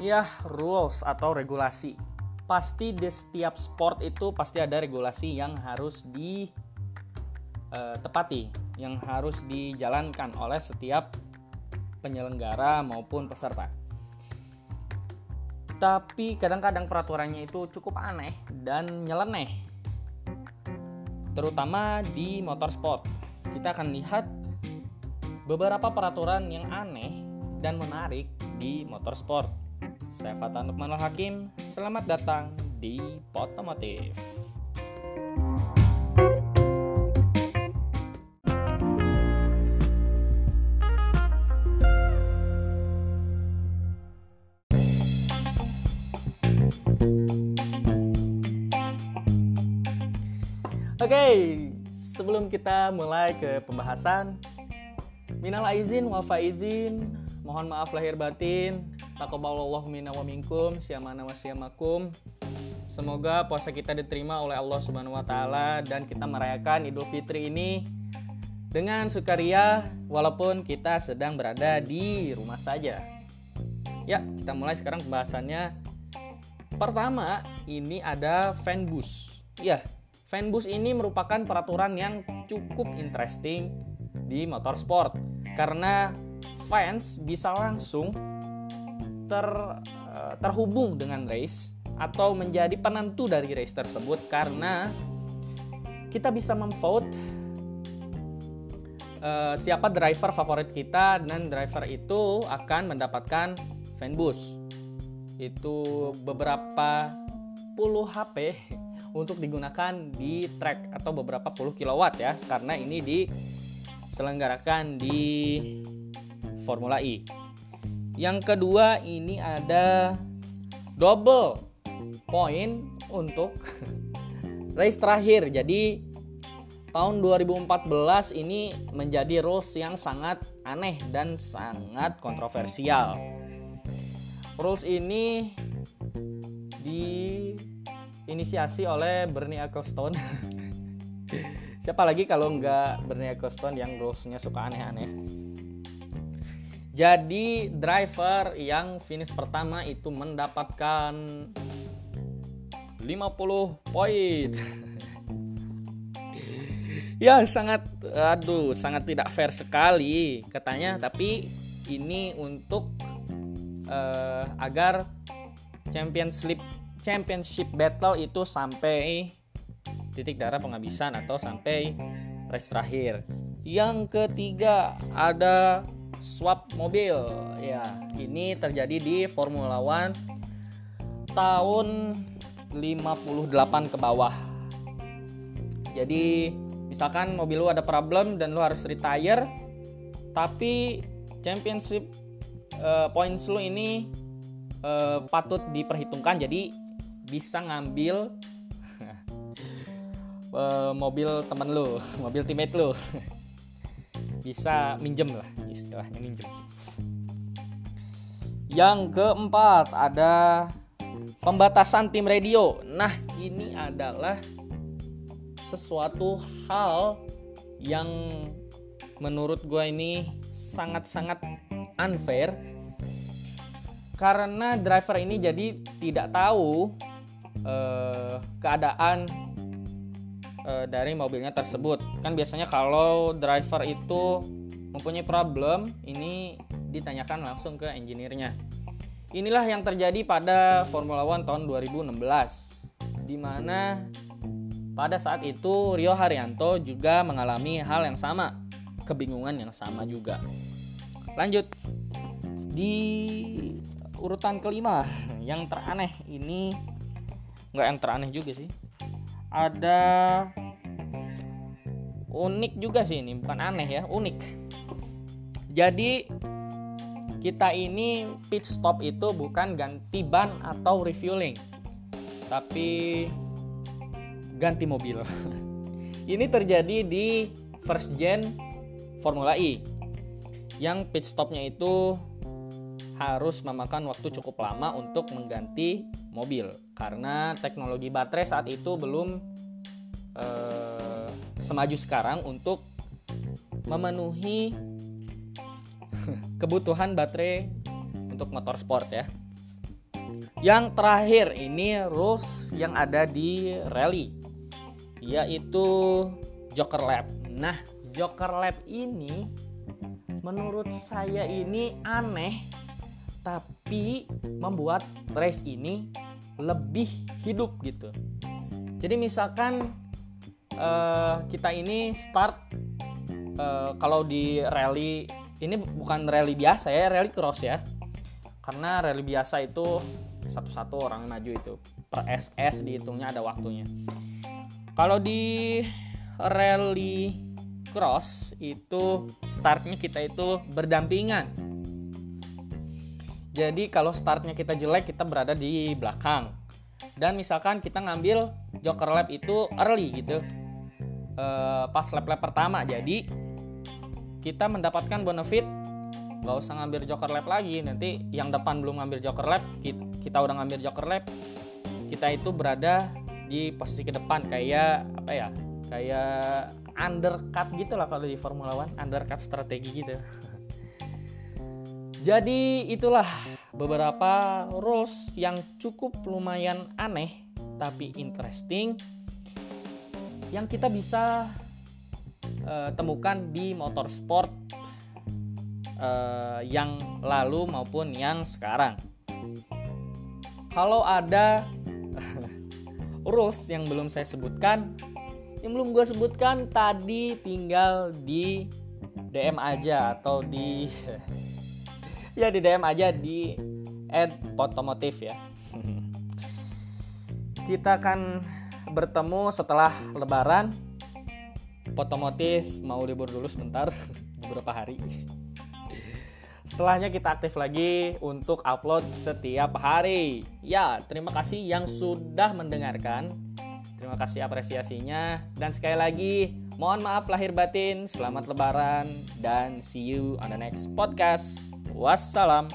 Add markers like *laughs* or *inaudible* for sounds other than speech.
ya rules atau regulasi. Pasti di setiap sport itu pasti ada regulasi yang harus ditepati, eh, yang harus dijalankan oleh setiap penyelenggara maupun peserta. Tapi kadang-kadang peraturannya itu cukup aneh dan nyeleneh. Terutama di motorsport. Kita akan lihat beberapa peraturan yang aneh dan menarik di motorsport. Saya Fatan Lukmanul Hakim, selamat datang di Potomotif. Oke, sebelum kita mulai ke pembahasan, minal aizin wal faizin, mohon maaf lahir batin, takobalallahu minna wa minkum, siamana wa siamakum. Semoga puasa kita diterima oleh Allah Subhanahu wa taala dan kita merayakan Idul Fitri ini dengan sukaria walaupun kita sedang berada di rumah saja. Ya, kita mulai sekarang pembahasannya. Pertama, ini ada fanbus. Ya, Fanbus ini merupakan peraturan yang cukup interesting di motorsport karena fans bisa langsung ter eh, terhubung dengan race atau menjadi penentu dari race tersebut karena kita bisa memvote uh, siapa driver favorit kita dan driver itu akan mendapatkan fanbus itu beberapa puluh HP untuk digunakan di track atau beberapa puluh kilowatt ya karena ini diselenggarakan di Formula E. Yang kedua ini ada double point untuk *laughs* race terakhir. Jadi tahun 2014 ini menjadi rules yang sangat aneh dan sangat kontroversial. Rules ini di inisiasi oleh Bernie Ecclestone *laughs* siapa lagi kalau nggak Bernie Ecclestone yang rulesnya suka aneh-aneh jadi driver yang finish pertama itu mendapatkan 50 poin *laughs* ya sangat aduh sangat tidak fair sekali katanya tapi ini untuk uh, agar championship championship battle itu sampai titik darah penghabisan atau sampai race terakhir. Yang ketiga ada swap mobil. Ya, ini terjadi di Formula One tahun 58 ke bawah. Jadi, misalkan mobil lu ada problem dan lu harus retire, tapi championship uh, points lu ini uh, patut diperhitungkan. Jadi bisa ngambil uh, *laughs* mobil temen lu, *laughs* mobil teammate lu. *laughs* bisa minjem lah istilahnya minjem. Yang keempat ada pembatasan tim radio. Nah, ini adalah sesuatu hal yang menurut gue ini sangat-sangat unfair karena driver ini jadi tidak tahu eh, keadaan eh, dari mobilnya tersebut. Kan biasanya kalau driver itu mempunyai problem, ini ditanyakan langsung ke engineer-nya. Inilah yang terjadi pada Formula One tahun 2016, di mana pada saat itu Rio Haryanto juga mengalami hal yang sama, kebingungan yang sama juga. Lanjut di urutan kelima *laughs* yang teraneh ini nggak yang teraneh juga sih ada unik juga sih ini bukan aneh ya unik. Jadi kita ini pit stop itu bukan ganti ban atau refueling tapi ganti mobil. *laughs* Ini terjadi di first gen Formula E yang pit stopnya itu harus memakan waktu cukup lama untuk mengganti mobil karena teknologi baterai saat itu belum eh, semaju sekarang untuk memenuhi kebutuhan baterai untuk motor sport ya. Yang terakhir ini rules yang ada di rally yaitu Joker Lab. Nah, Joker Lab ini menurut saya ini aneh tapi membuat race ini lebih hidup gitu. Jadi misalkan uh, kita ini start uh, kalau di rally ini bukan rally biasa ya, rally cross ya. Karena rally biasa itu satu-satu orang maju itu per SS dihitungnya ada waktunya. Kalau di rally cross itu startnya kita itu berdampingan. Jadi kalau startnya kita jelek kita berada di belakang. Dan misalkan kita ngambil joker lap itu early gitu, e, pas lap-lap pertama. Jadi kita mendapatkan benefit nggak usah ngambil joker lap lagi. Nanti yang depan belum ngambil joker lap, kita, udah ngambil joker lap, kita itu berada di posisi ke depan kayak apa ya? Kayak undercut gitu lah kalau di Formula One undercut strategi gitu *laughs* jadi itulah beberapa rules yang cukup lumayan aneh tapi interesting yang kita bisa uh, temukan di motorsport uh, yang lalu maupun yang sekarang. Kalau ada *laughs* rules yang belum saya sebutkan, yang belum gue sebutkan tadi tinggal di DM aja atau di *laughs* ya di DM aja di potomotif ya kita akan bertemu setelah lebaran potomotif mau libur dulu sebentar *laughs* beberapa hari Setelahnya kita aktif lagi untuk upload setiap hari. Ya, terima kasih yang sudah mendengarkan. Terima kasih apresiasinya dan sekali lagi mohon maaf lahir batin, selamat lebaran dan see you on the next podcast. Wassalam.